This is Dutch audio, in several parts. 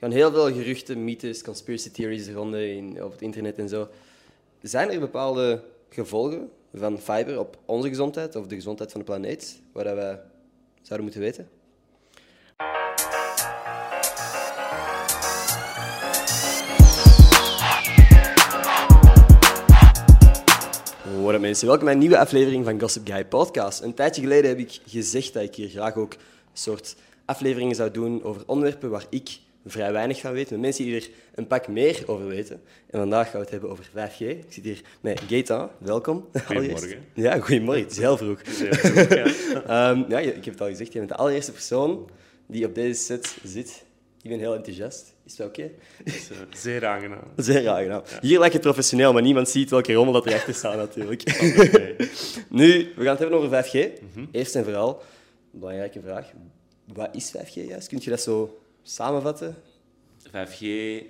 gaan heel veel geruchten, mythes, conspiracy theories ronden in, op het internet en zo. Zijn er bepaalde gevolgen van fiber op onze gezondheid of de gezondheid van de planeet, waar dat wij zouden moeten weten? What up mensen, welkom bij een nieuwe aflevering van Gossip Guy Podcast. Een tijdje geleden heb ik gezegd dat ik hier graag ook een soort afleveringen zou doen over onderwerpen waar ik vrij weinig van weet, met mensen die er een pak meer over weten. En vandaag gaan we het hebben over 5G. Ik zit hier met Gaetan, welkom. Goedemorgen. Ja, goedemorgen. Het is heel vroeg. Ja. Ehm, ja, ik heb het al gezegd, je bent de allereerste persoon die op deze set zit. Ik ben heel enthousiast. Is dat oké? Eh, zeer aangenaam. Zeer aangenaam. Hier lijkt het professioneel, maar niemand ziet welke rommel dat erachter staat natuurlijk. Oké. Nu, we gaan het hebben over 5G. Mhm. Eerst en vooral, een belangrijke vraag. Wat is 5G juist? Kun je dat zo samenvatten? 5G,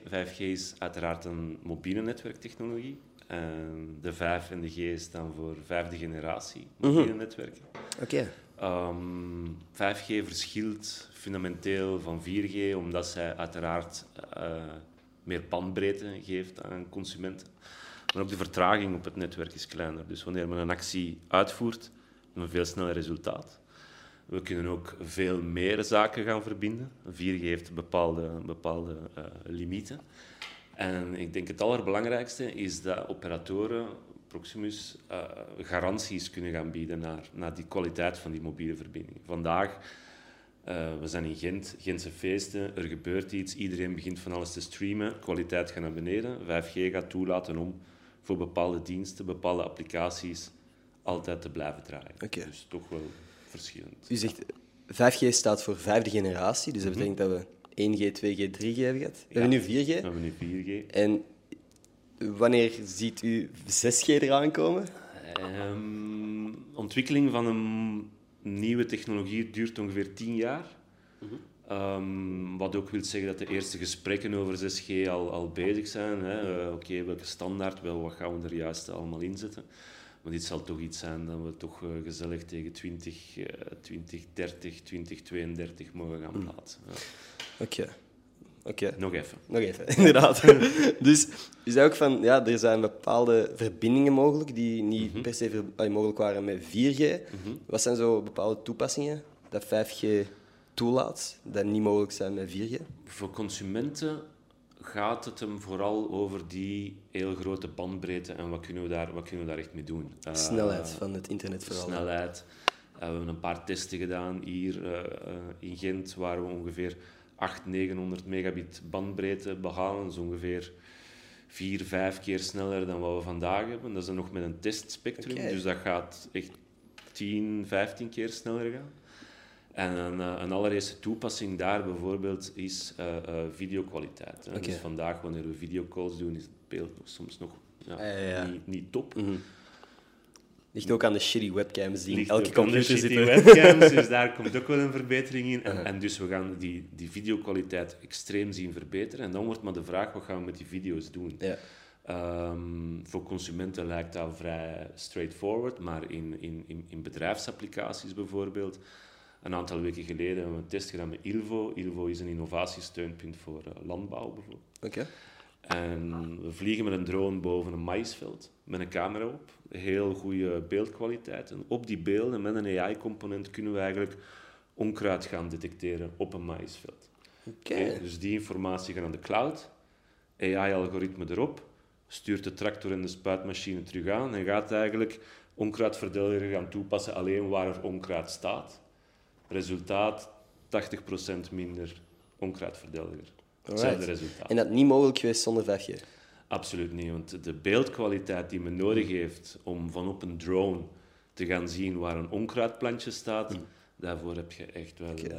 5G is uiteraard een mobiele netwerktechnologie. En de 5 en de G staan voor vijfde generatie mobiele netwerken. Oké. Ehm, 5G verschilt fundamenteel van 4G, omdat zij uiteraard eh, meer bandbreedte geeft aan consumenten. Maar ook de vertraging op het netwerk is kleiner. Dus wanneer men een actie uitvoert, hebben we een veel sneller resultaat. We kunnen ook veel meer zaken gaan verbinden. 4G heeft bepaalde, bepaalde eh, limieten. En ik denk het allerbelangrijkste is dat operatoren, Proximus, eh, garanties kunnen gaan bieden naar, naar die kwaliteit van die mobiele verbinding. Vandaag, eh, we zijn in Gent, Gentse feesten, er gebeurt iets, iedereen begint van alles te streamen, kwaliteit gaat naar beneden. 5G gaat toelaten om voor bepaalde diensten, bepaalde applicaties altijd te blijven draaien. Dus toch wel verschillend. U zegt 5G staat voor vijfde generatie, dus dat betekent dat we 1G, 2G, 3G hebben gehad. We hebben nu 4G. We hebben nu 4G. En wanneer ziet u 6G eraan komen? Ehm, ontwikkeling van een nieuwe technologie duurt ongeveer 10 jaar. Ehm, wat ook wil zeggen dat de eerste gesprekken over 6G al, al bezig zijn. Eh, Oké, welke standaard, wel, wat gaan we er juist allemaal inzetten? Maar dit zal toch iets zijn dat we toch eh, gezellig tegen 20, eh 2030, 2032 mogen gaan plaatsen. Ja. Oké. Oké. Nog even. Nog even, inderdaad. dus u zei ook van, ja, er zijn bepaalde verbindingen mogelijk die niet per se ver- mogelijk waren met 4G. Wat zijn zo bepaalde toepassingen dat 5G toelaat, dat niet mogelijk zijn met 4G? Voor consumenten gaat het hem vooral over die heel grote bandbreedte en wat kunnen we daar, wat kunnen we daar echt mee doen. Eh, Snelheid van het internet vooral. snelheid. Eh, we hebben een paar testen gedaan hier eh, eh, in Gent, waar we ongeveer 800, 900 megabit bandbreedte behalen. Dat is ongeveer 4, 5 keer sneller dan wat we vandaag hebben. Dat is dan nog met een testspectrum, dus dat gaat echt 10, 15 keer sneller gaan. En een, eh, een allereerste toepassing daar bijvoorbeeld is eh, eh, videokwaliteit. Hè. Dus vandaag, wanneer we videocalls doen, is het beeld soms nog ja. Niet, niet top. Ligt ook aan de shitty webcams die ligt elke computer shitty zitten. webcams, dus daar komt ook wel een verbetering in. En, Uh-huh. en dus we gaan die, die videokwaliteit extreem zien verbeteren. En dan wordt maar de vraag, wat gaan we met die video's doen? Ja. Ehm, voor consumenten lijkt dat vrij straightforward, maar in, in, in, in bedrijfsapplicaties bijvoorbeeld. Een aantal weken geleden hebben we een test gedaan met Ilvo. Ilvo is een innovatiesteunpunt voor eh, landbouw bijvoorbeeld. Oké. En we vliegen met een drone boven een maïsveld met een camera op. Heel goede beeldkwaliteit. En op die beelden met een AI-component kunnen we eigenlijk onkruid gaan detecteren op een maïsveld. Oké. Dus die informatie gaat naar de cloud, AI-algoritme erop, stuurt de tractor en de spuitmachine terug aan en gaat eigenlijk onkruidverdeliger gaan toepassen alleen waar er onkruid staat. Resultaat 80% minder onkruidverdeliger. Hetzelfde resultaat. En dat niet mogelijk geweest zonder 5G? Absoluut niet, want de beeldkwaliteit die men nodig heeft om van op een drone te gaan zien waar een onkruidplantje staat, daarvoor heb je echt wel eh,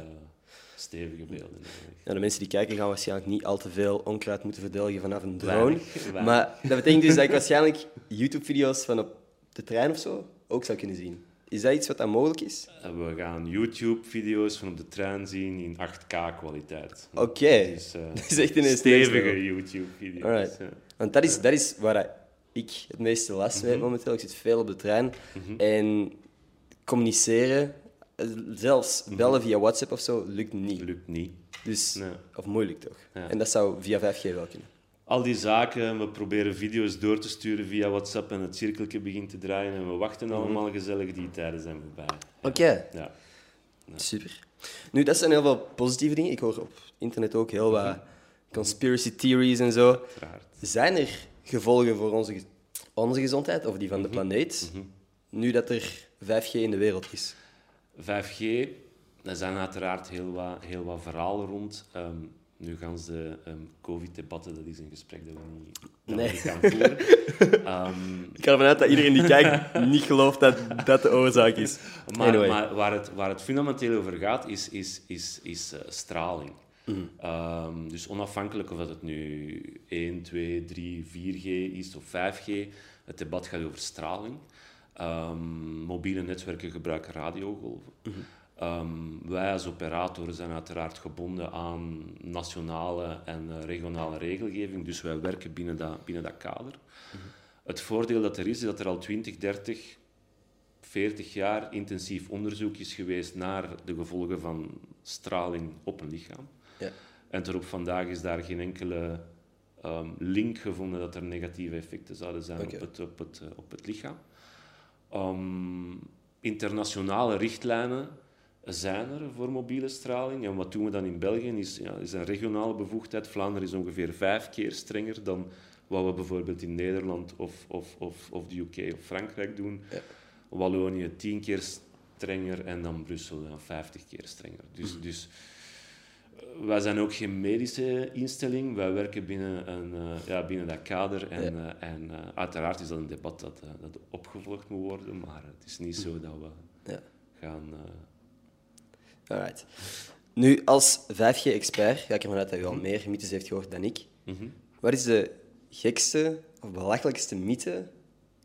stevige beelden. Ja, de mensen die kijken gaan waarschijnlijk niet al te veel onkruid moeten verdedigen vanaf een drone. Weinig, weinig. Maar dat betekent dus dat ik waarschijnlijk YouTube-video's van op de trein of zo ook zou kunnen zien. Is dat iets wat dan mogelijk is? En we gaan YouTube-video's van op de trein zien in 8K-kwaliteit. Oké. Dus, eh, Dat is echt een stevige. YouTube-video's. Ja. Want dat is, dat is waar ik het meeste last mee heb momenteel. Ik zit veel op de trein. En communiceren, eh, zelfs bellen via WhatsApp of zo, lukt niet. Lukt niet. Dus, Nee. Of moeilijk toch? Ja. En dat zou via 5G wel kunnen. Al die zaken, we proberen video's door te sturen via WhatsApp en het cirkeltje begint te draaien en we wachten allemaal gezellig, die tijden zijn voorbij. Oké, Ja. super. Nu, dat zijn heel veel positieve dingen. Ik hoor op internet ook heel wat conspiracy theories en zo. Uiteraard. Zijn er gevolgen voor onze, ge- onze gezondheid of die van de planeet, nu dat er 5G in de wereld is? 5G, er zijn uiteraard heel wat, heel wat verhalen rond. Ehm, nu gaan ze de ehm, COVID-debatten, dat is een gesprek dat we niet, dat Nee. we niet gaan voeren. Ehm, Ik ga ervan uit dat iedereen die kijkt niet gelooft dat dat de oorzaak is. Maar, Anyway. maar waar, het, waar het fundamenteel over gaat, is, is, is, is eh, straling. Mhm. Ehm, dus onafhankelijk of dat het nu 1, 2, 3, 4G is of 5G, het debat gaat over straling. Mobiele netwerken gebruiken radiogolven. Mhm. Ehm, wij als operator zijn uiteraard gebonden aan nationale en regionale regelgeving, dus wij werken binnen dat, binnen dat kader. Het voordeel dat er is, is dat er al 20, 30, 40 jaar intensief onderzoek is geweest naar de gevolgen van straling op een lichaam. Ja. En tot op vandaag is daar geen enkele ehm, link gevonden dat er negatieve effecten zouden zijn op, het, op, het, eh, op het lichaam. Ehm, internationale richtlijnen zijn er voor mobiele straling. En wat doen we dan in België? Is, ja, is een regionale bevoegdheid. Vlaanderen is ongeveer vijf keer strenger dan wat we bijvoorbeeld in Nederland of, of, of, of de UK of Frankrijk doen. Ja. Wallonië tien keer strenger en dan Brussel ja, 50 keer strenger. Dus, dus eh, wij zijn ook geen medische instelling. Wij werken binnen, een, eh, ja, binnen dat kader. En, Ja. eh, en uiteraard is dat een debat dat, dat opgevolgd moet worden. Maar het is niet zo dat we gaan... Alright. Nu, als 5G-expert ga ik ervan uit dat u al meer mythes heeft gehoord dan ik. mhm. Wat is de gekste of belachelijkste mythe,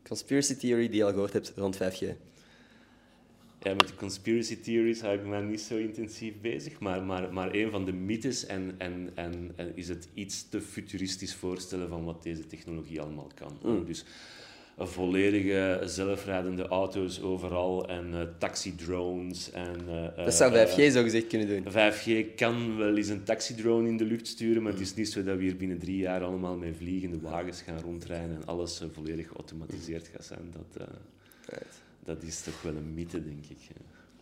conspiracy theory, die je al gehoord hebt rond 5G? Ja, met de conspiracy theories hou ik me niet zo intensief bezig, maar, maar, maar een van de mythes en, en, en, en is het iets te futuristisch voorstellen van wat deze technologie allemaal kan. Dus een volledige zelfrijdende auto's overal en eh taxidrones. En, eh, Dat zou eh, 5G zo gezegd kunnen doen. 5G kan wel eens een taxidrone in de lucht sturen, maar het is niet zo dat we hier binnen drie jaar allemaal met vliegende wagens gaan rondrijden en alles eh, volledig geautomatiseerd gaat zijn. Dat, eh, Right. dat is toch wel een mythe, denk ik.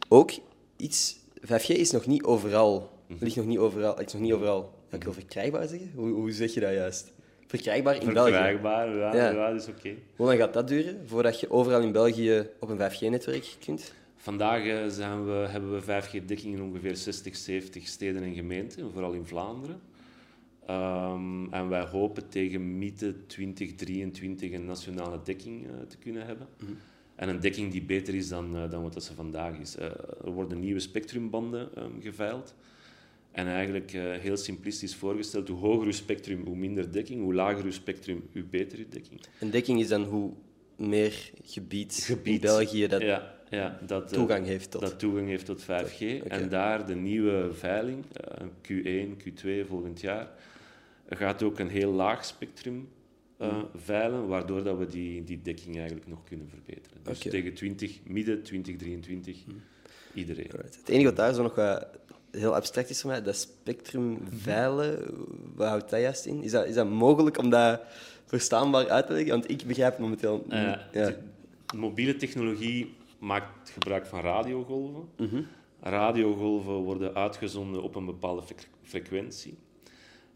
Ook iets... 5G is nog niet overal. Mhm. Ligt nog niet overal. Het is nog niet overal... Ja, ik wil verkrijgbaar zeggen? Hoe, hoe zeg je dat juist? Verkrijgbaar in België. Verkrijgbaar, ja, Ja. ja. dat is oké. Hoe lang gaat dat duren voordat je overal in België op een 5G-netwerk kunt? Vandaag eh, zijn we, hebben we 5G-dekking in ongeveer 60, 70 steden en gemeenten, vooral in Vlaanderen. Ehm, en wij hopen tegen midden 2023 een nationale dekking eh, te kunnen hebben. En een dekking die beter is dan, eh, dan wat dat ze vandaag is. Er worden nieuwe spectrumbanden ehm, geveild. En eigenlijk eh, heel simplistisch voorgesteld, hoe hoger uw spectrum, hoe minder dekking. Hoe lager uw spectrum, hoe beter uw dekking. Een dekking is dan hoe meer gebied, in. België dat ja, ja, dat, eh, toegang heeft tot... dat toegang heeft tot 5G. Oké. En daar de nieuwe veiling, eh, Q1, Q2 volgend jaar, gaat ook een heel laag spectrum eh, Hmm. veilen, waardoor dat we die, die dekking eigenlijk nog kunnen verbeteren. Dus. Hmm. tegen 20, midden 2023, iedereen. Alright. Het enige wat daar zo nog wat heel abstract is voor mij, dat spectrum veilen, wat houdt dat juist in? Is dat, is dat mogelijk om dat verstaanbaar uit te leggen? Want ik begrijp het momenteel Eh, niet. ja. de mobiele technologie maakt gebruik van radiogolven. Mhm. Radiogolven worden uitgezonden op een bepaalde fre- frequentie.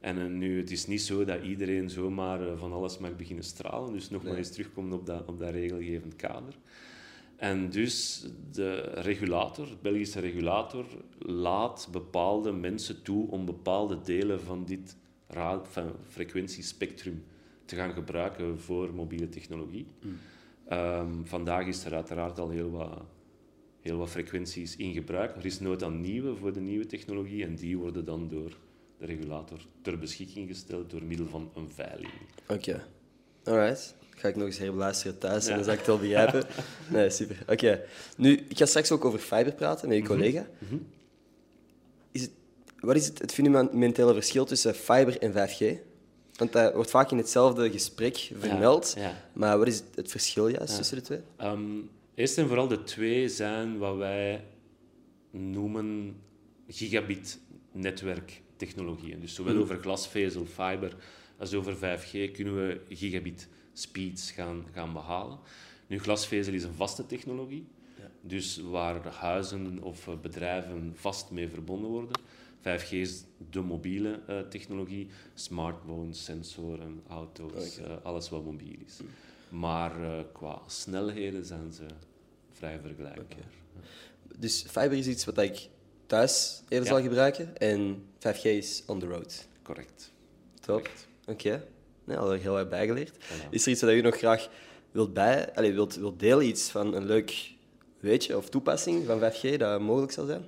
En eh, nu, het is niet zo dat iedereen zomaar eh, van alles mag beginnen stralen. Dus nog maar Nee. eens terugkomen op dat, op dat regelgevend kader. En dus de regulator, de Belgische regulator, laat bepaalde mensen toe om bepaalde delen van dit van frequentiespectrum te gaan gebruiken voor mobiele technologie. Ehm, vandaag is er uiteraard al heel wat, heel wat frequenties in gebruik. Er is nood aan nieuwe voor de nieuwe technologie en die worden dan door de regulator ter beschikking gesteld door middel van een veiling. Oké. Alright. Ga ik nog eens herbeluisteren thuis en Ja. dan zal ik het wel begrijpen. Nee, super. Oké. Nu, ik ga straks ook over fiber praten met je collega. Is het, wat is het, het fundamentele verschil tussen fiber en 5G? Want dat wordt vaak in hetzelfde gesprek vermeld. ja. Maar wat is het, verschil juist tussen de twee? Ehm, eerst en vooral de twee zijn wat wij noemen gigabit netwerk technologieën. Dus zowel over glasvezel, fiber, als over 5G kunnen we gigabit speeds gaan, gaan behalen. Nu, glasvezel is een vaste technologie, dus waar huizen of eh, bedrijven vast mee verbonden worden. 5G is de mobiele uh, technologie, smartphones, sensoren, auto's, uh, alles wat mobiel is. Maar uh, qua snelheden zijn ze vrij vergelijkbaar. Okay. Dus fiber is iets wat ik thuis eerder ja. zal gebruiken en 5G is on the road. Correct. Top. Oké. Okay. Nee, al heel erg bijgeleerd. Is er iets dat u nog graag wilt, bij, allez, wilt, wilt delen? Iets van een leuk weetje of toepassing van 5G dat mogelijk zal zijn?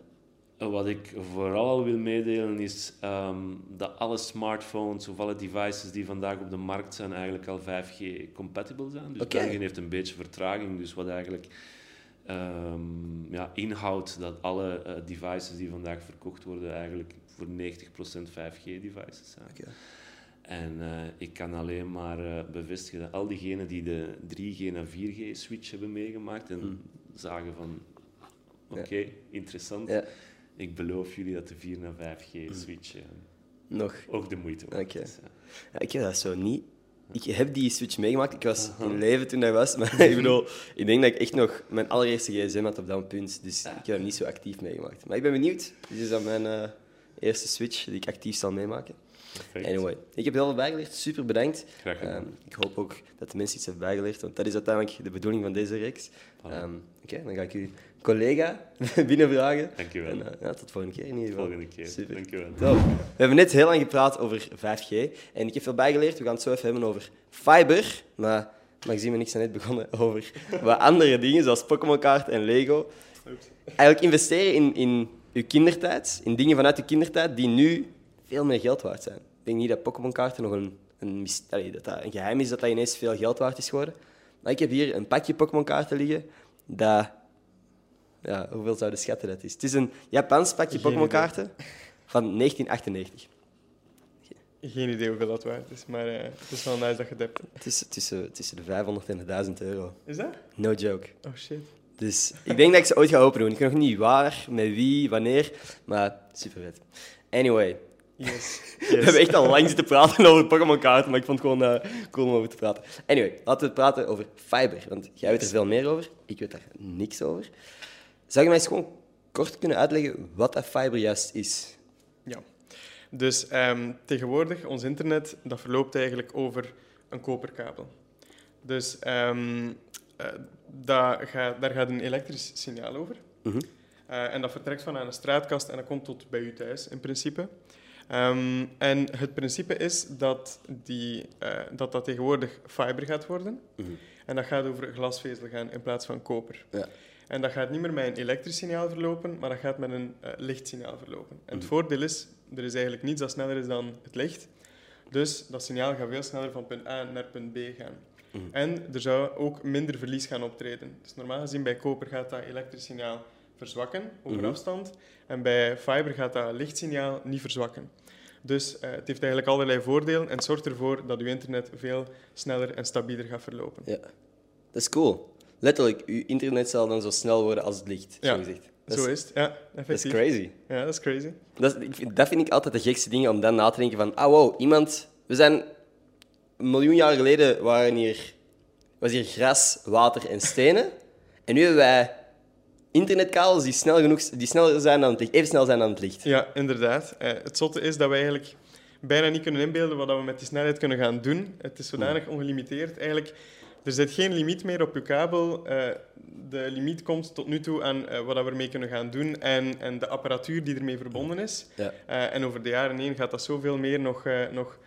Wat ik vooral wil meedelen is um, dat alle smartphones of alle devices die vandaag op de markt zijn eigenlijk al 5G-compatible zijn. Dus okay. België heeft een beetje vertraging, dus wat eigenlijk um, ja, inhoudt dat alle uh, devices die vandaag verkocht worden eigenlijk voor 90% 5G-devices zijn. Okay. En uh, ik kan alleen maar uh, bevestigen dat al diegenen die de 3G naar 4G-switch hebben meegemaakt en mm. zagen van, oké, okay, ja. interessant. Ja ik beloof jullie dat de 4 naar 5G-switch hmm. Nog. ook de moeite waard okay. is. Ja. ik heb dat zo niet. Ik heb die switch meegemaakt. Ik was -huh. in leven toen dat was. Maar ik bedoel, ik denk dat ik echt nog mijn allereerste gsm had op dat punt. Dus ik heb hem niet zo actief meegemaakt. Maar ik ben benieuwd. Dit is dan mijn eerste switch die ik actief zal meemaken. Perfect. Anyway, ik heb heel veel bijgeleerd. Super bedankt. Um, ik hoop ook dat de mensen iets hebben bijgeleerd, want dat is uiteindelijk de bedoeling van deze reeks. Um, Oké, okay, dan ga ik u collega binnenvragen. Dankjewel. En, uh, ja, tot volgende keer in ieder geval. Volgende keer. Super. Dankjewel. Top. We hebben net heel lang gepraat over 5G en ik heb veel bijgeleerd. We gaan het zo even hebben over fiber, maar Maxime en ik zijn net begonnen over wat andere dingen, zoals Pokémon-kaart en Lego. Eigenlijk investeren in, in uw kindertijd, in dingen vanuit uw kindertijd die nu veel meer geld waard zijn. Ik denk niet dat Pokémon-kaarten nog een, een, dat dat een geheim is dat dat ineens veel geld waard is geworden. Maar ik heb hier een pakje Pokémon-kaarten liggen dat ja, hoeveel zou de schatten dat is? Het is een Japans pakje Pokémon-kaarten van 1998. Geen idee hoeveel dat waard is, maar uh, het is wel nice dat je het hebt. Tussen, tussen de 500 en de 1000 euro. Is dat? No joke. Oh shit. Dus ik denk dat ik ze ooit ga open doen. Ik weet nog niet waar, met wie, wanneer, maar super vet. Anyway. Yes. yes. We hebben echt al lang zitten praten over Pokémon-kaarten, maar ik vond het gewoon uh, cool om over te praten. Anyway, laten we praten over Fiber, want jij weet er veel meer over. Ik weet daar niks over. Zou je mij eens gewoon kort kunnen uitleggen wat dat fiber juist is? Ja, dus um, tegenwoordig, ons internet, dat verloopt eigenlijk over een koperkabel. Dus um, uh, daar, gaat, daar gaat een elektrisch signaal over. -hmm. uh, en dat vertrekt van aan een straatkast en dat komt tot bij u thuis, in principe. Um, en het principe is dat, die, uh, dat dat tegenwoordig fiber gaat worden. -hmm. En dat gaat over glasvezel gaan in plaats van koper. Ja. En dat gaat niet meer met een elektrisch signaal verlopen, maar dat gaat met een uh, lichtsignaal verlopen. En het mhm. voordeel is, er is eigenlijk niets dat sneller is dan het licht. Dus dat signaal gaat veel sneller van punt A naar punt B gaan. En er zou ook minder verlies gaan optreden. Dus normaal gezien bij koper gaat dat elektrisch signaal verzwakken over mhm. afstand. En bij fiber gaat dat lichtsignaal niet verzwakken. Dus uh, het heeft eigenlijk allerlei voordelen en zorgt ervoor dat uw internet veel sneller en stabieler gaat verlopen. Ja, dat is cool letterlijk, je internet zal dan zo snel worden als het licht, ja, zo gezegd. Dat zo is het, ja, effectief. Dat is crazy. Ja, dat is crazy. Dat, is, dat vind ik altijd de gekste dingen, om dan na te denken van, ah wow, iemand... We zijn... Een miljoen jaar geleden waren hier, was hier gras, water en stenen. En nu hebben wij internetkabels die, snel genoeg, die sneller zijn dan het licht, even snel zijn dan het licht. Ja, inderdaad. Eh, het zotte is dat we eigenlijk bijna niet kunnen inbeelden wat we met die snelheid kunnen gaan doen. Het is zodanig hmm. ongelimiteerd. Eigenlijk er zit geen limiet meer op je kabel. Uh, de limiet komt tot nu toe aan uh, wat we ermee kunnen gaan doen en, en de apparatuur die ermee verbonden is. Ja. Uh, en over de jaren heen gaat dat zoveel meer nog, nog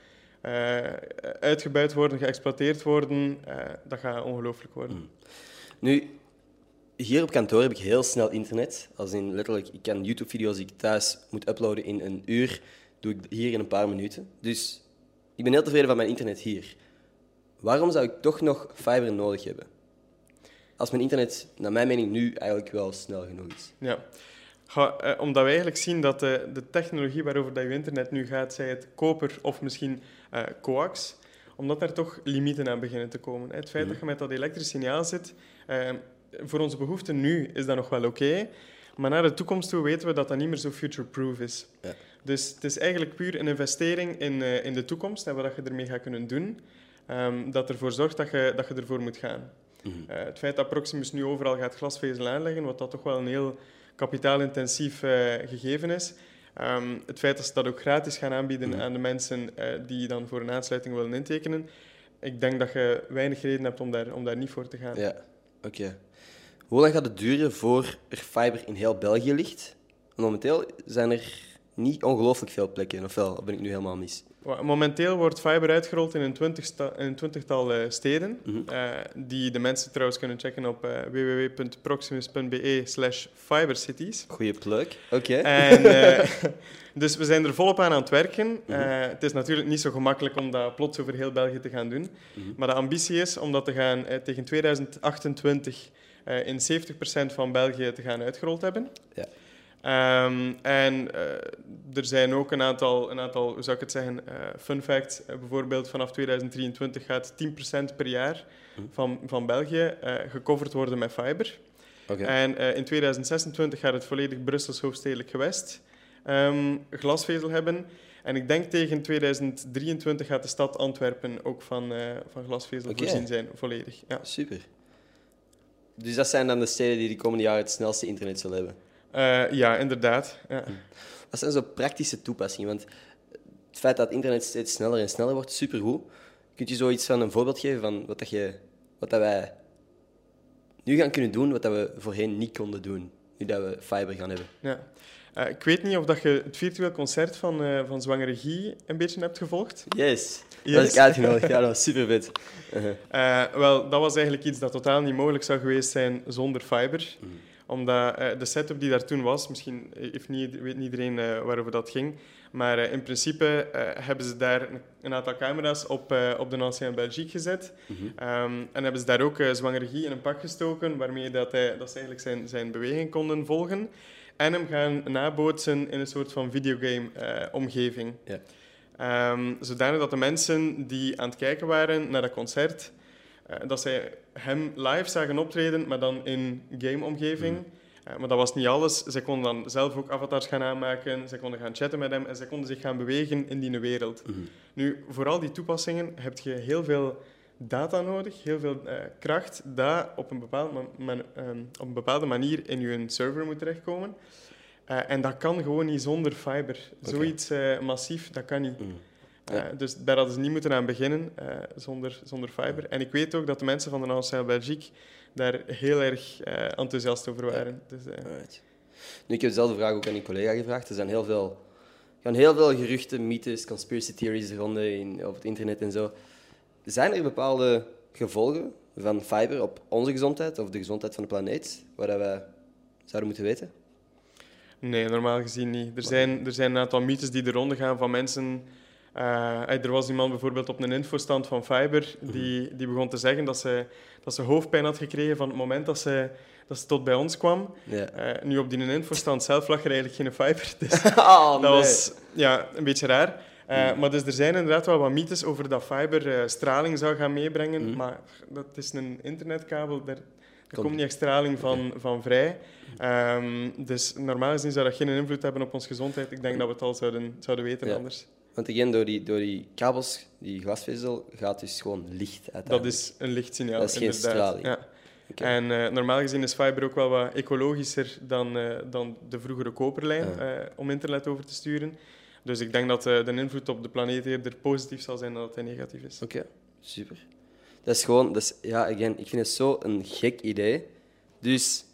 uitgebuit worden, geëxploiteerd worden. dat gaat ongelooflijk worden. Mm. Nu, hier op kantoor heb ik heel snel internet. Als in letterlijk, ik kan YouTube-video's die ik thuis moet uploaden in een uur, doe ik hier in een paar minuten. Dus ik ben heel tevreden van mijn internet hier. Waarom zou ik toch nog fiber nodig hebben? Als mijn internet, naar mijn mening, nu eigenlijk wel snel genoeg is. Ja. Eh, omdat we eigenlijk zien dat de, de technologie waarover dat je internet nu gaat, zij het koper of misschien uh, coax, omdat daar toch limieten aan beginnen te komen. Het feit dat je met dat elektrisch signaal zit, uh, voor onze behoeften nu is dat nog wel oké, okay, maar naar de toekomst toe weten we dat dat niet meer zo future-proof is. Ja. Dus het is eigenlijk puur een investering in, eh, in de toekomst en wat je ermee gaat kunnen doen, ehm, dat ervoor zorgt dat je, dat je ervoor moet gaan. Mhm. Eh, het feit dat Proximus nu overal gaat glasvezel aanleggen, wat dat toch wel een heel kapitaalintensief gegeven is. Ehm, het feit dat ze dat ook gratis gaan aanbieden Mhm. aan de mensen eh, die dan voor een aansluiting willen intekenen, ik denk dat je weinig reden hebt om daar, om daar niet voor te gaan. Ja, oké. Hoe lang gaat het duren voor er fiber in heel België ligt? Momenteel zijn er niet ongelooflijk veel plekken, ofwel of ben ik nu helemaal mis? Momenteel wordt fiber uitgerold in een, twintigsta- in een twintigtal eh, steden, Mhm. eh, die de mensen trouwens kunnen checken op eh, www.proximus.be slash fibercities. Goeie plug. Oké. Dus we zijn er volop aan aan het werken. Mhm. Het is natuurlijk niet zo gemakkelijk om dat plots over heel België te gaan doen. Mhm. Maar de ambitie is om dat te gaan, tegen 2028 eh, in 70% van België te gaan uitgerold hebben. Ja. Ehm, en eh, er zijn ook een aantal, een aantal hoe zou ik het zeggen, eh, fun facts. Eh, bijvoorbeeld vanaf 2023 gaat 10% per jaar Mhm. van, van België gecoverd worden met fiber. Oké. En in 2026 gaat het volledig Brussels hoofdstedelijk gewest ehm, glasvezel hebben. En ik denk tegen 2023 gaat de stad Antwerpen ook van, van glasvezel voorzien zijn, volledig. Ja. Super. Dus dat zijn dan de steden die de komende jaren het snelste internet zullen hebben. Eh, ja, inderdaad. Ja. Wat zijn zo praktische toepassingen? Want het feit dat internet steeds sneller en sneller wordt, supergoed. Kunt je zoiets van een voorbeeld geven van wat, dat je, wat dat wij nu gaan kunnen doen, wat dat we voorheen niet konden doen, nu dat we fiber gaan hebben? Ja. Eh, ik weet niet of dat je het virtueel concert van, eh van Zwangere Guy een beetje hebt gevolgd. Yes. Yes. Dat is ik uitgenodigd. Ja, dat was super vet. Wel, dat was eigenlijk iets dat totaal niet mogelijk zou geweest zijn zonder fiber. Mhm. Omdat eh, de setup die daar toen was, misschien heeft niet, weet niet iedereen eh, waarover dat ging, maar eh, in principe hebben ze daar een, aantal camera's op, op de Ancien Belgique gezet. Mhm. Ehm, en hebben ze daar ook uh, Zwangere Guy in een pak gestoken, waarmee dat, hij, dat ze eigenlijk zijn, zijn beweging konden volgen. En hem gaan nabootsen in een soort van videogame-omgeving. Ehm, zodanig dat de mensen die aan het kijken waren naar dat concert, dat zij hem live zagen optreden, maar dan in game-omgeving. Eh, maar dat was niet alles. Zij konden dan zelf ook avatars gaan aanmaken, zij konden gaan chatten met hem en zij konden zich gaan bewegen in die wereld. Mhm. Nu, voor al die toepassingen heb je heel veel data nodig, heel veel eh, kracht, dat op een, bepaalde man- ehm, op een bepaalde manier in je server moet terechtkomen. Eh, en dat kan gewoon niet zonder fiber. Zoiets eh, massief, dat kan niet. Mhm. Eh, Ja. dus daar hadden ze niet moeten aan beginnen eh, zonder, zonder fiber. En ik weet ook dat de mensen van de Ancien Belgique daar heel erg eh, enthousiast over waren. Dus, eh. Nu, ik heb dezelfde vraag ook aan een collega gevraagd. Er zijn heel veel, gaan heel veel geruchten, mythes, conspiracy theories ronden in, op het internet en zo. Zijn er bepaalde gevolgen van fiber op onze gezondheid of de gezondheid van de planeet, waar wij zouden moeten weten? Nee, normaal gezien niet. Er zijn, er zijn een aantal mythes die er ronde gaan van mensen. Eh, er was iemand bijvoorbeeld op een infostand van Fiber die, die begon te zeggen dat ze, dat ze hoofdpijn had gekregen van het moment dat ze, dat ze tot bij ons kwam. Eh, nu op die infostand zelf lag er eigenlijk geen Fiber. Dus Oh, dat was ja, een beetje raar. Eh, Maar dus er zijn inderdaad wel wat mythes over dat fiber straling zou gaan meebrengen. Mhm. Maar dat is een internetkabel, daar, Komt- niet echt straling van, van vrij. Ehm, dus normaal gezien zou dat geen invloed hebben op onze gezondheid. Ik denk dat we het al zouden, zouden weten Ja. anders. Want again, door die, door die kabels, die glasvezel, gaat dus gewoon licht uit. Dat is een lichtsignaal, Dat is geen inderdaad. straling. Ja. En eh, normaal gezien is fiber ook wel wat ecologischer dan, eh, dan de vroegere koperlijn Ja. eh, om internet over te sturen. Dus ik denk dat de invloed op de planeet eerder positief zal zijn dan dat hij negatief is. Oké, super. Dat is gewoon, dat is, ja, again, ik vind het zo een gek idee. Dus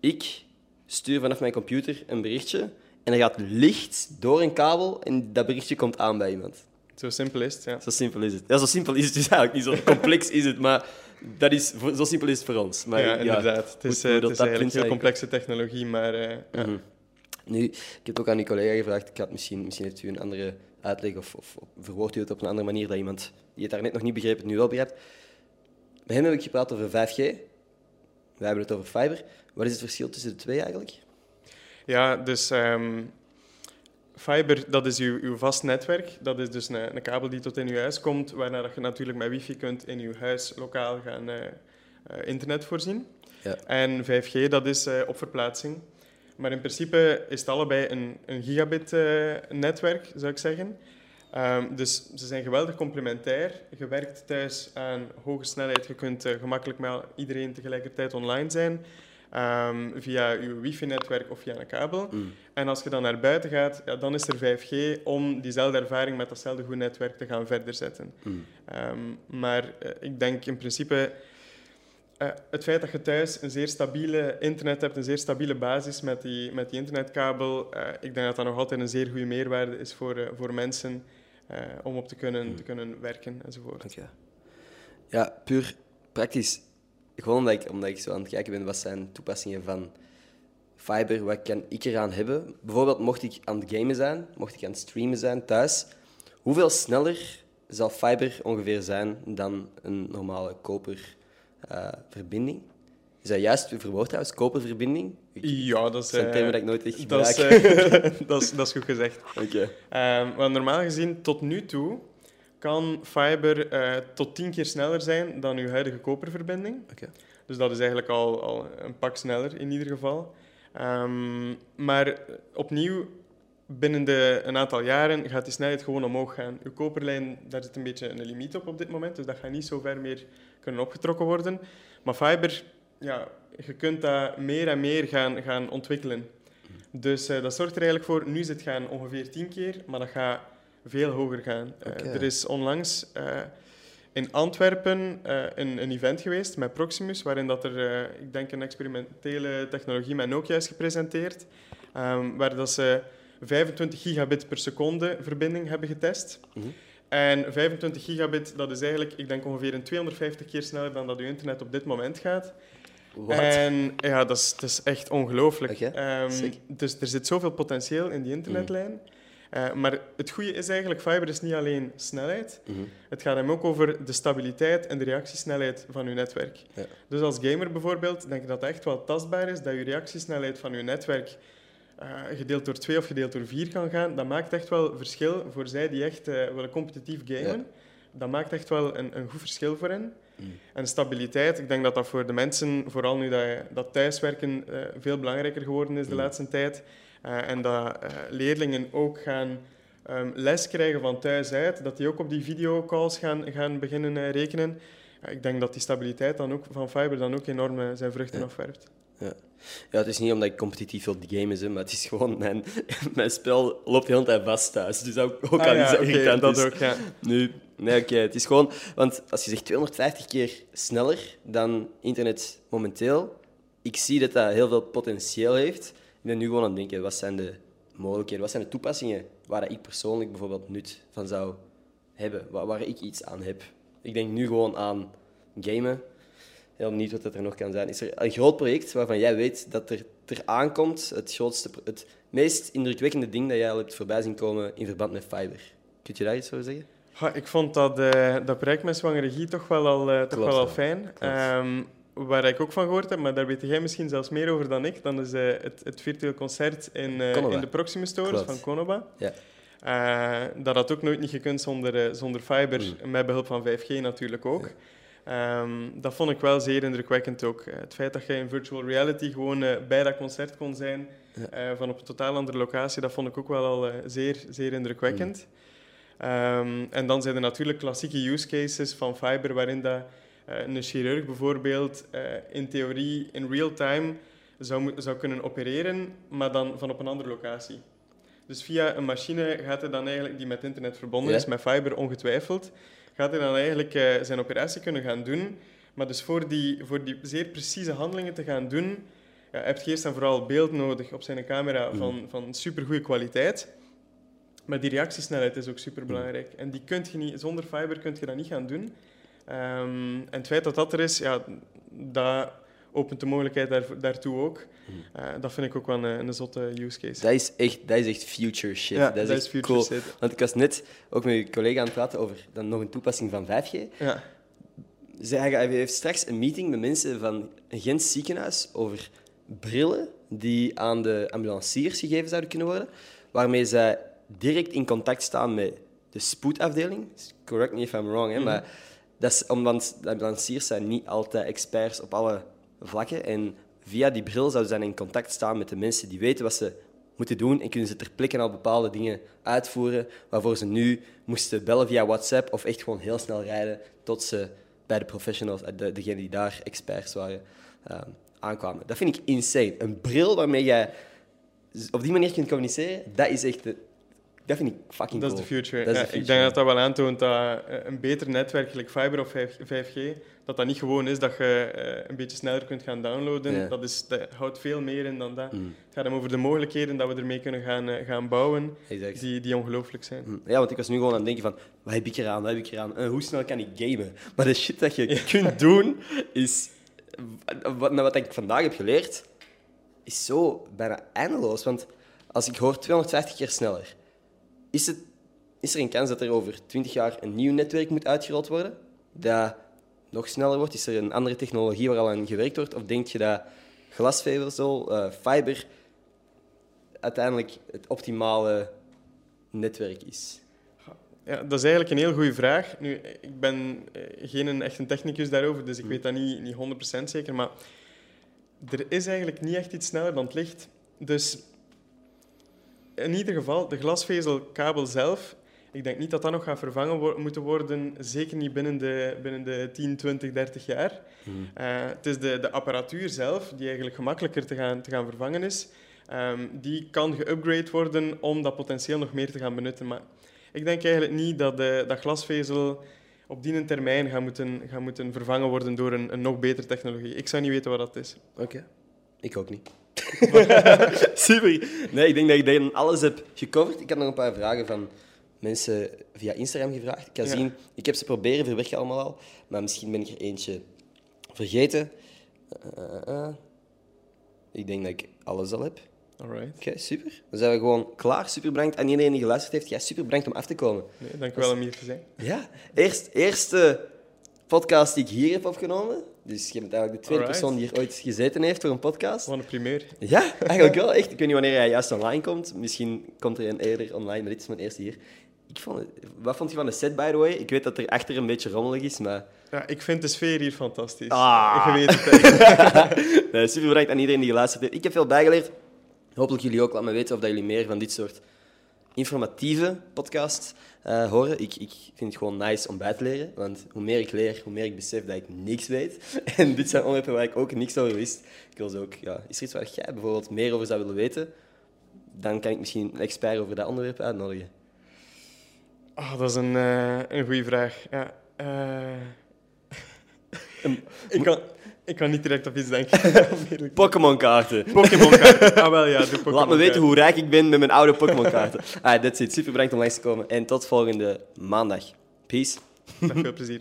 ik stuur vanaf mijn computer een berichtje en er gaat licht door een kabel en dat berichtje komt aan bij iemand. Zo simpel is het, ja. Zo simpel is het. Ja, zo simpel is het dus eigenlijk niet. Zo complex is het, maar dat is, zo simpel is het voor ons. Maar, ja, inderdaad. Het is, eh, het is eigenlijk heel complexe technologie, maar eh, ja. Mhm. Nu, ik heb ook aan uw collega gevraagd. Ik had misschien, misschien heeft u een andere uitleg of, of, of verwoordt u het op een andere manier dat iemand die het daar net nog niet begreep, het nu wel begrijpt. Bij hem heb ik gepraat over 5G. Wij hebben het over fiber. Wat is het verschil tussen de twee eigenlijk? Ja, dus ehm, fiber, dat is uw, uw vast netwerk. Dat is dus een, een kabel die tot in uw huis komt, waarna dat je natuurlijk met wifi kunt in uw huis lokaal gaan eh, eh, internet voorzien. Ja. En 5G, dat is eh, op verplaatsing. Maar in principe is het allebei een, een gigabit-netwerk, zou ik zeggen. Ehm, dus ze zijn geweldig complementair. Je werkt thuis aan hoge snelheid. Je kunt gemakkelijk met iedereen tegelijkertijd online zijn. Ehm, via je wifi-netwerk of via een kabel. Mm. En als je dan naar buiten gaat, ja, dan is er 5G om diezelfde ervaring met datzelfde goed netwerk te gaan verder zetten. Mm. Ehm, maar eh, ik denk in principe eh, het feit dat je thuis een zeer stabiele internet hebt, een zeer stabiele basis met die, met die internetkabel, eh, ik denk dat dat nog altijd een zeer goede meerwaarde is voor, voor mensen om op te kunnen, te kunnen werken enzovoort. Oké. Ja, puur praktisch. Gewoon omdat ik, omdat ik zo aan het kijken ben, wat zijn toepassingen van fiber, wat kan ik eraan hebben? Bijvoorbeeld, mocht ik aan het gamen zijn, mocht ik aan het streamen zijn thuis, hoeveel sneller zal fiber ongeveer zijn dan een normale koperverbinding? is dat juist verwoord trouwens, koperverbinding? Ik- Ja, dat is, zijn eh, termen dat ik nooit echt dat, is, gebruik. eh, dat, is, dat is goed gezegd. Oké. Ehm, want normaal gezien, tot nu toe, kan fiber eh, tot tien keer sneller zijn dan uw huidige koperverbinding. Oké. Dus dat is eigenlijk al, al een pak sneller in ieder geval. Ehm, maar opnieuw, binnen de, een aantal jaren gaat die snelheid gewoon omhoog gaan. Uw koperlijn, daar zit een beetje een limiet op op dit moment, dus dat gaat niet zo ver meer kunnen opgetrokken worden. Maar fiber, ja, je kunt dat meer en meer gaan, gaan ontwikkelen. Dus eh, dat zorgt er eigenlijk voor, nu is het gaan ongeveer tien keer, maar dat gaat veel hoger gaan. Eh, er is onlangs eh, in Antwerpen eh, een, een event geweest met Proximus, waarin dat er, ik denk, een experimentele technologie met Nokia is gepresenteerd, ehm, waar dat ze 25 gigabit per seconde verbinding hebben getest. Mhm. En 25 gigabit, dat is eigenlijk, ik denk ongeveer een 250 keer sneller dan dat uw internet op dit moment gaat. Wat? En ja, dat is, dat is echt ongelooflijk. Ehm, dus er zit zoveel potentieel in die internetlijn. Eh, maar het goede is eigenlijk, fiber is niet alleen snelheid. Mhm. Het gaat hem ook over de stabiliteit en de reactiesnelheid van uw netwerk. Ja. Dus als gamer bijvoorbeeld, denk ik dat het echt wel tastbaar is dat je reactiesnelheid van uw netwerk eh, gedeeld door 2 of gedeeld door 4 kan gaan. Dat maakt echt wel verschil voor zij die echt eh, willen competitief gamen. Dat maakt echt wel een, een goed verschil voor hen. Mm. En stabiliteit, ik denk dat dat voor de mensen, vooral nu dat, je- dat thuiswerken veel belangrijker geworden is de Mm. laatste tijd. Eh, en dat eh, leerlingen ook gaan ehm, les krijgen van thuis uit, dat die ook op die videocalls gaan, gaan beginnen eh, rekenen. Ja, ik denk dat die stabiliteit dan ook, van fiber dan ook enorm zijn vruchten Ja. afwerpt. Ja, het is niet omdat ik competitief wil gamen, hè, maar het is gewoon mijn, mijn spel loopt de hele tijd vast thuis. Dus ook, ook Ah al ja, iets dat is. ook, ja. Nu, nee, oké. Het is gewoon... Want als je zegt 250 keer sneller dan internet momenteel, ik zie dat dat heel veel potentieel heeft. Ik ben nu gewoon aan het denken, wat zijn de mogelijkheden, wat zijn de toepassingen waar ik persoonlijk bijvoorbeeld nut van zou hebben, waar, waar ik iets aan heb. Ik denk nu gewoon aan gamen. Heel benieuwd wat dat er nog kan zijn. Is er een groot project waarvan jij weet dat er, er aankomt, het, grootste, het meest indrukwekkende ding dat jij al hebt voorbij zien komen in verband met fiber? Kun je daar iets over zeggen? Ha, ik vond dat, eh, dat project met zwangere Guy toch wel al, eh, toch wel al fijn. Ehm, waar ik ook van gehoord heb, maar daar weet jij misschien zelfs meer over dan ik, dan is eh, het, het virtueel concert in, eh, in de Proximus Stores van Konoba. Ja. Eh, dat had ook nooit niet gekund zonder, zonder fiber, Mm. met behulp van 5G natuurlijk ook. Ja. Ehm, dat vond ik wel zeer indrukwekkend ook. Het feit dat je in virtual reality gewoon bij dat concert kon zijn, Ja. van op een totaal andere locatie, dat vond ik ook wel al zeer, zeer indrukwekkend. Ehm, en dan zijn er natuurlijk klassieke use cases van fiber, waarin dat, een chirurg bijvoorbeeld eh, in theorie in real time zou, zou kunnen opereren, maar dan van op een andere locatie. Dus via een machine gaat hij dan eigenlijk, die met internet verbonden Ja. is, met fiber ongetwijfeld, gaat hij dan eigenlijk eh, zijn operatie kunnen gaan doen. Maar dus voor die, voor die zeer precieze handelingen te gaan doen, ja, heb je eerst en vooral beeld nodig op zijn camera van, van supergoeie kwaliteit. Maar die reactiesnelheid is ook super belangrijk. En die kunt je niet, zonder fiber kun je dat niet gaan doen. Ehm, en het feit dat dat er is, ja, dat opent de mogelijkheid daar, daartoe ook. Eh, dat vind ik ook wel een, een zotte use case. Dat is echt, dat is echt future shit. ja, dat is echt future cool. shit. Want ik was net ook met je collega aan het praten over dan nog een toepassing van 5G. Ja. Zij heeft straks een meeting met mensen van een Gens ziekenhuis over brillen die aan de ambulanciers gegeven zouden kunnen worden, waarmee zij direct in contact staan met de spoedafdeling. Correct me if I'm wrong, hè, maar dat is omdat de ambulanciers zijn niet altijd experts op alle vlakken en via die bril zouden zij in contact staan met de mensen die weten wat ze moeten doen en kunnen ze ter plekke al bepaalde dingen uitvoeren waarvoor ze nu moesten bellen via WhatsApp of echt gewoon heel snel rijden tot ze bij de professionals, eh, de, degenen die daar experts waren, uh, aankwamen. Dat vind ik insane. Een bril waarmee jij op die manier kunt communiceren, dat is echt... De, dat vind ik fucking Dat cool. is de future. Dat is Ja, de future. Ik denk dat dat wel aantoont dat eh, een beter netwerk, gelijk fiber of 5, 5G, dat dat niet gewoon is dat je eh, een beetje sneller kunt gaan downloaden. Ja. Dat, is, dat houdt veel meer in dan dat. Mm. Het gaat hem over de mogelijkheden dat we ermee kunnen gaan, eh, gaan bouwen, Exact. die, die ongelooflijk zijn. Hm. Ja, want ik was nu gewoon aan het denken van, wat heb ik eraan, wat heb ik eraan? Hoe snel kan ik gamen? Maar de shit dat je kunt doen, is... Wat, wat ik vandaag heb geleerd, is zo bijna eindeloos. Want als ik hoor 250 keer sneller, is, het, is er een kans dat er over 20 jaar een nieuw netwerk moet uitgerold worden? Dat nog sneller wordt? Is er een andere technologie waar al aan gewerkt wordt? Of denk je dat glasvezel, eh fiber, uiteindelijk het optimale netwerk is? Ja, dat is eigenlijk een heel goede vraag. Nu, ik ben eh, geen echt een technicus daarover, dus ik Hm. weet dat niet, niet 100% zeker. Maar er is eigenlijk niet echt iets sneller dan het licht. Dus in ieder geval, de glasvezelkabel zelf, ik denk niet dat dat nog gaat vervangen wo- moeten worden. Zeker niet binnen de, binnen de 10, 20, 30 jaar. Eh, het is de, de apparatuur zelf die eigenlijk gemakkelijker te gaan, te gaan vervangen is. Ehm, die kan geüpgrade worden om dat potentieel nog meer te gaan benutten. Maar ik denk eigenlijk niet dat, de, dat glasvezel op die termijn gaat moeten, gaat moeten vervangen worden door een, een nog betere technologie. Ik zou niet weten wat dat is. Oké. Ik ook niet. Super. Nee, ik denk dat ik dan alles heb gecoverd. Ik had nog een paar vragen van mensen via Instagram gevraagd. Ik kan Ja. zien, ik heb ze proberen verwerken allemaal al, maar misschien ben ik er eentje vergeten. Eh, eh, eh. Ik denk dat ik alles al heb. Alright. Oké, super. Dan zijn we gewoon klaar. Super bedankt aan iedereen die geluisterd heeft. Jij super bedankt om af te komen. Nee, dank u wel om hier te zijn. Ja, eerst, eerste podcast die ik hier heb opgenomen. Dus je bent eigenlijk de tweede Alright. persoon die hier ooit gezeten heeft voor een podcast. Wat een primeur. Ja, eigenlijk wel. Echt. Ik weet niet wanneer hij juist online komt. Misschien komt er een eerder online, maar dit is mijn eerste hier. Ik vond het, wat vond je van de set, by the way? Ik weet dat er achter een beetje rommelig is, maar... Ja, ik vind de sfeer hier fantastisch. Ah. Je weet het. nee, super bedankt aan iedereen die geluisterd heeft. Ik heb veel bijgeleerd. Hopelijk jullie ook. Laat me weten of dat jullie meer van dit soort informatieve podcasts eh, horen. Ik, ik vind het gewoon nice om bij te leren. Want hoe meer ik leer, hoe meer ik besef dat ik niks weet. En dit zijn onderwerpen waar ik ook niks over wist. Ik wil ze ook... Ja, is er iets waar jij bijvoorbeeld meer over zou willen weten? Dan kan ik misschien een expert over dat onderwerp uitnodigen. Ah, dat is een, eh, een goede vraag. Ja. eh, ik, kan, ik kan niet direct op iets denken. Pokémon-kaarten. Pokémon-kaart. Ah, wel ja, doe Pokémon Laat me weten hoe rijk ik ben met mijn oude Pokémon-kaarten. Ah, that's it. Super bedankt om langs te komen. En tot volgende maandag. Peace. Met veel plezier.